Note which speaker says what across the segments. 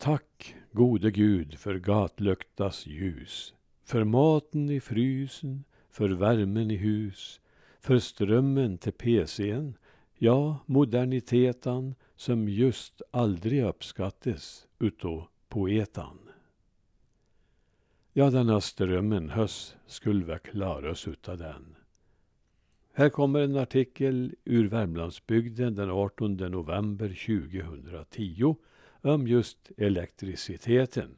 Speaker 1: Tack, gode Gud, för gatlöktas ljus, för maten i frysen, för värmen i hus, för strömmen till PCn, ja, modernitetan som just aldrig uppskattes utav poetan. Ja, denna strömmen höss skulle väl klara oss utav den. Här kommer en artikel ur Värmlandsbygden den 18 november 2010 om just elektriciteten.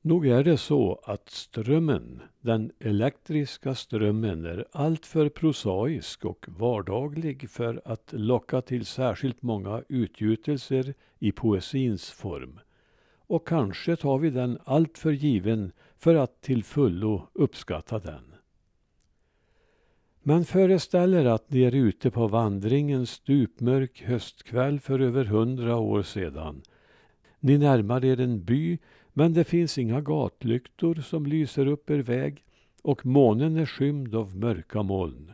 Speaker 1: Nog är det så att strömmen, den elektriska strömmen, är alltför prosaisk och vardaglig för att locka till särskilt många utgjutelser i poesins form. Och kanske tar vi den alltför given för att till fullo uppskatta den. Man föreställer att ni är ute på vandring en stupmörk höstkväll för över hundra år sedan. Ni närmar er en by, men det finns inga gatlyktor som lyser upp er väg och månen är skymd av mörka moln.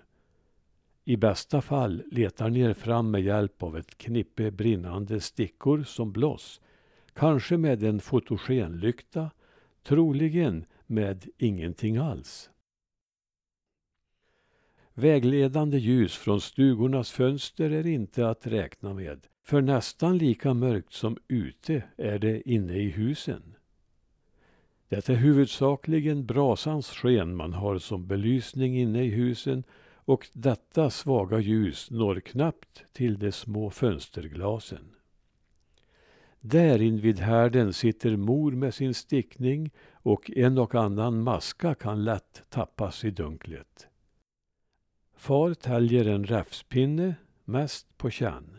Speaker 1: I bästa fall letar ni er fram med hjälp av ett knippe brinnande stickor som blås. kanske med en fotogenlykta, troligen med ingenting alls. Vägledande ljus från stugornas fönster är inte att räkna med, för nästan lika mörkt som ute är det inne i husen. Det är huvudsakligen brasans sken man har som belysning inne i husen och detta svaga ljus når knappt till de små fönsterglasen. Där invid härden sitter mor med sin stickning och en och annan maska kan lätt tappas i dunklet. Far täljer en räfspinne, mest på känn.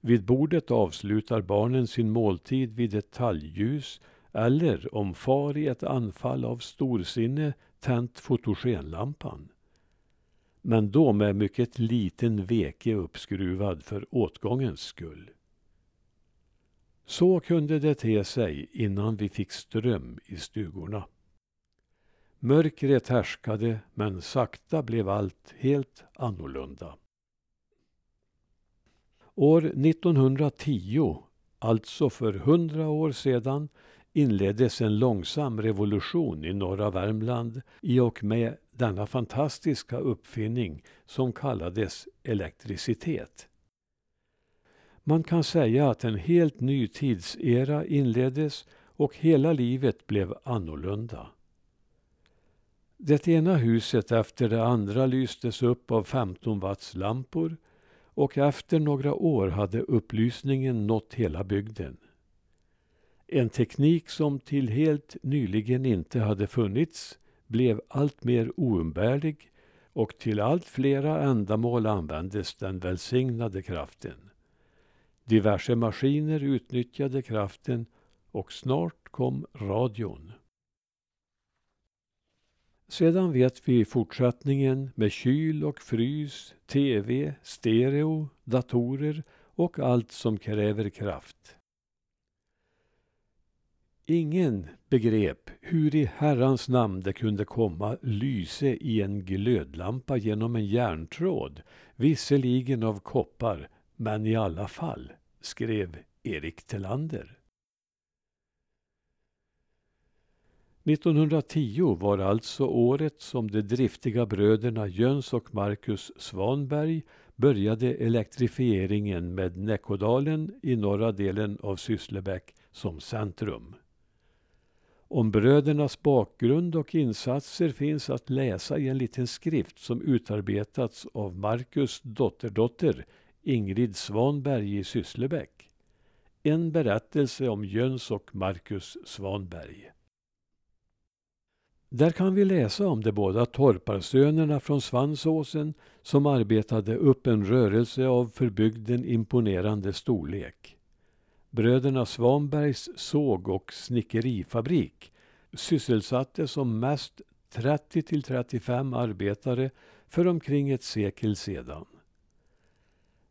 Speaker 1: Vid bordet avslutar barnen sin måltid vid ett talgljus eller om far i ett anfall av storsinne tänt fotogenlampan. Men då med mycket liten veke uppskruvad för åtgångens skull. Så kunde det te sig innan vi fick ström i stugorna. Mörkret härskade, men sakta blev allt helt annorlunda. År 1910, alltså för hundra år sedan, inleddes en långsam revolution i norra Värmland i och med denna fantastiska uppfinning som kallades elektricitet. Man kan säga att en helt ny tidsera inleddes och hela livet blev annorlunda. Det ena huset efter det andra lystes upp av 15 watts lampor och efter några år hade upplysningen nått hela bygden. En teknik som till helt nyligen inte hade funnits blev alltmer oumbärlig och till allt flera ändamål användes den välsignade kraften. Diverse maskiner utnyttjade kraften och snart kom radion. Sedan vet vi fortsättningen med kyl och frys, tv, stereo, datorer och allt som kräver kraft. Ingen begrep hur i Herrans namn det kunde komma lyse i en glödlampa genom en järntråd, visserligen av koppar, men i alla fall, skrev Erik Telander. 1910 var alltså året som de driftiga bröderna Jöns och Marcus Svanberg började elektrifieringen med Näckådalen i norra delen av Sysslebäck som centrum. Om brödernas bakgrund och insatser finns att läsa i en liten skrift som utarbetats av Marcus dotterdotter Ingrid Svanberg i Sysslebäck. En berättelse om Jöns och Marcus Svanberg. Där kan vi läsa om de båda torparsönerna från Svansåsen som arbetade upp en rörelse av för bygden imponerande storlek. Bröderna Svanbergs såg och snickerifabrik sysselsatte som mest 30 till 35 arbetare för omkring ett sekel sedan.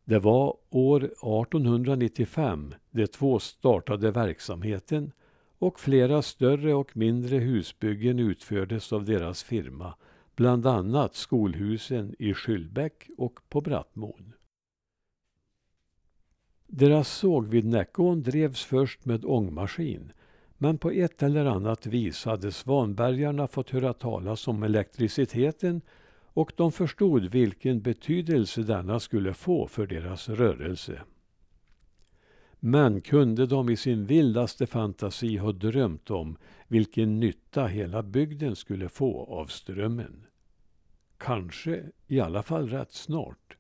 Speaker 1: Det var år 1895 de två startade verksamheten och flera större och mindre husbyggen utfördes av deras firma, bland annat skolhusen i Skyllbäck och på Brattmon. Deras såg vid Näckån drevs först med ångmaskin men på ett eller annat vis hade Svanbergarna fått höra talas om elektriciteten och de förstod vilken betydelse denna skulle få för deras rörelse. Men kunde de i sin vildaste fantasi ha drömt om vilken nytta hela bygden skulle få av strömmen? Kanske i alla fall rätt snart.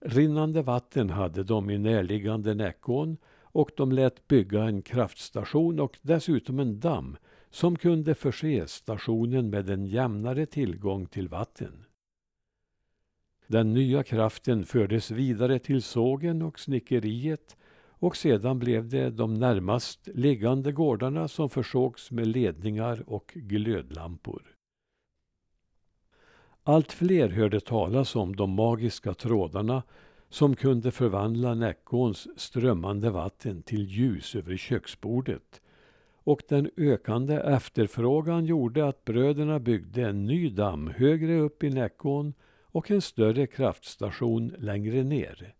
Speaker 1: Rinnande vatten hade de i närliggande Näckån och de lät bygga en kraftstation och dessutom en damm som kunde förse stationen med en jämnare tillgång till vatten. Den nya kraften fördes vidare till sågen och snickeriet och sedan blev det de närmast liggande gårdarna som försågs med ledningar och glödlampor. Allt fler hörde talas om de magiska trådarna som kunde förvandla Näckåns strömmande vatten till ljus över köksbordet. Och den ökande efterfrågan gjorde att bröderna byggde en ny damm högre upp i Näckån och en större kraftstation längre ner.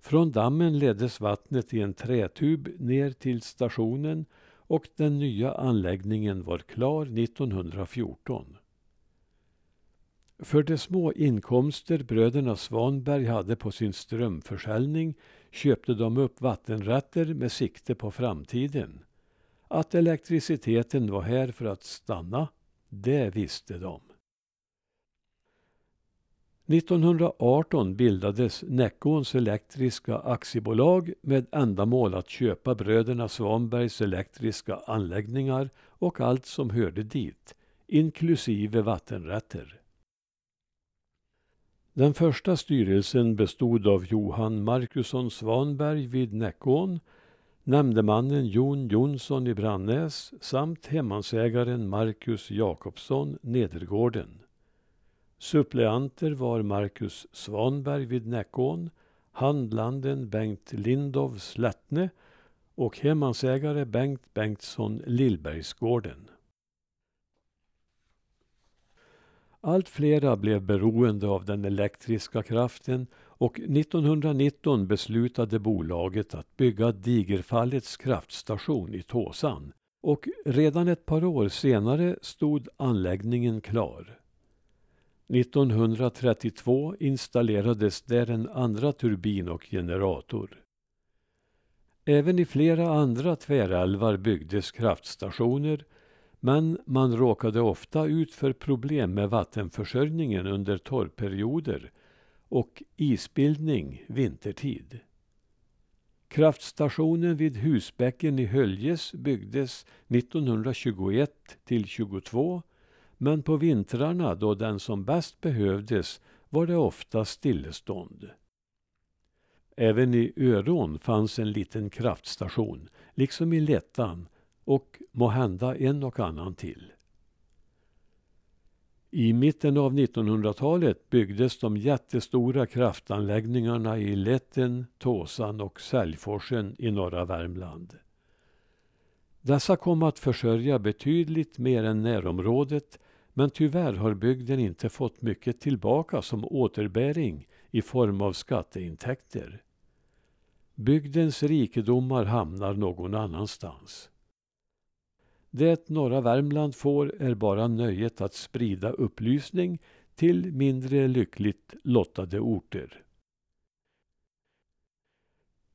Speaker 1: Från dammen leddes vattnet i en trätub ner till stationen och den nya anläggningen var klar 1914. För de små inkomster bröderna Svanberg hade på sin strömförsäljning köpte de upp vattenrätter med sikte på framtiden. Att elektriciteten var här för att stanna, det visste de. 1918 bildades Näckåns Elektriska Aktiebolag med ändamål att köpa bröderna Svanbergs elektriska anläggningar och allt som hörde dit, inklusive vattenrätter. Den första styrelsen bestod av Johan Markusson Svanberg vid Näckån, nämndemannen Jon Jonsson i Brannäs samt hemmansägaren Marcus Jakobsson Nedergården. Suppleanter var Marcus Svanberg vid Näckån, handlanden Bengt Lindov Slättne och hemmansägare Bengt Bengtsson Lillbergsgården. Allt flera blev beroende av den elektriska kraften och 1919 beslutade bolaget att bygga Digerfallets kraftstation i Tåsan och redan ett par år senare stod anläggningen klar. 1932 installerades där en andra turbin och generator. Även i flera andra tvärälvar byggdes kraftstationer men man råkade ofta ut för problem med vattenförsörjningen under torrperioder och isbildning vintertid. Kraftstationen vid Husbäcken i Höljes byggdes 1921 till 22 men på vintrarna då den som bäst behövdes var det ofta stillestånd. Även i Örån fanns en liten kraftstation, liksom i Lettan och må hända en och annan till. I mitten av 1900-talet byggdes de jättestora kraftanläggningarna i Lätten, Tåsan och Säljforsen i norra Värmland. Dessa kom att försörja betydligt mer än närområdet men tyvärr har bygden inte fått mycket tillbaka som återbäring i form av skatteintäkter. Bygdens rikedomar hamnar någon annanstans. Det norra Värmland får är bara nöjet att sprida upplysning till mindre lyckligt lottade orter.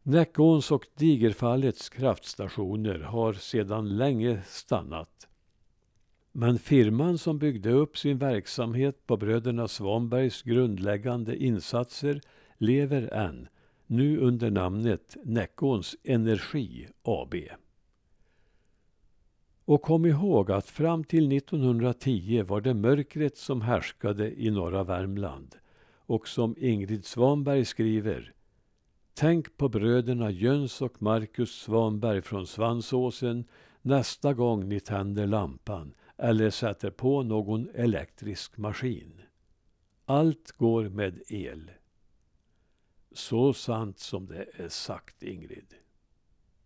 Speaker 1: Näckåns och Digerfallets kraftstationer har sedan länge stannat. Men firman som byggde upp sin verksamhet på bröderna Svanbergs grundläggande insatser lever än, nu under namnet Näckåns Energi AB. Och kom ihåg att fram till 1910 var det mörkret som härskade i norra Värmland. Och som Ingrid Svanberg skriver Tänk på bröderna Jöns och Marcus Svanberg från Svansåsen nästa gång ni tänder lampan eller sätter på någon elektrisk maskin. Allt går med el. Så sant som det är sagt, Ingrid.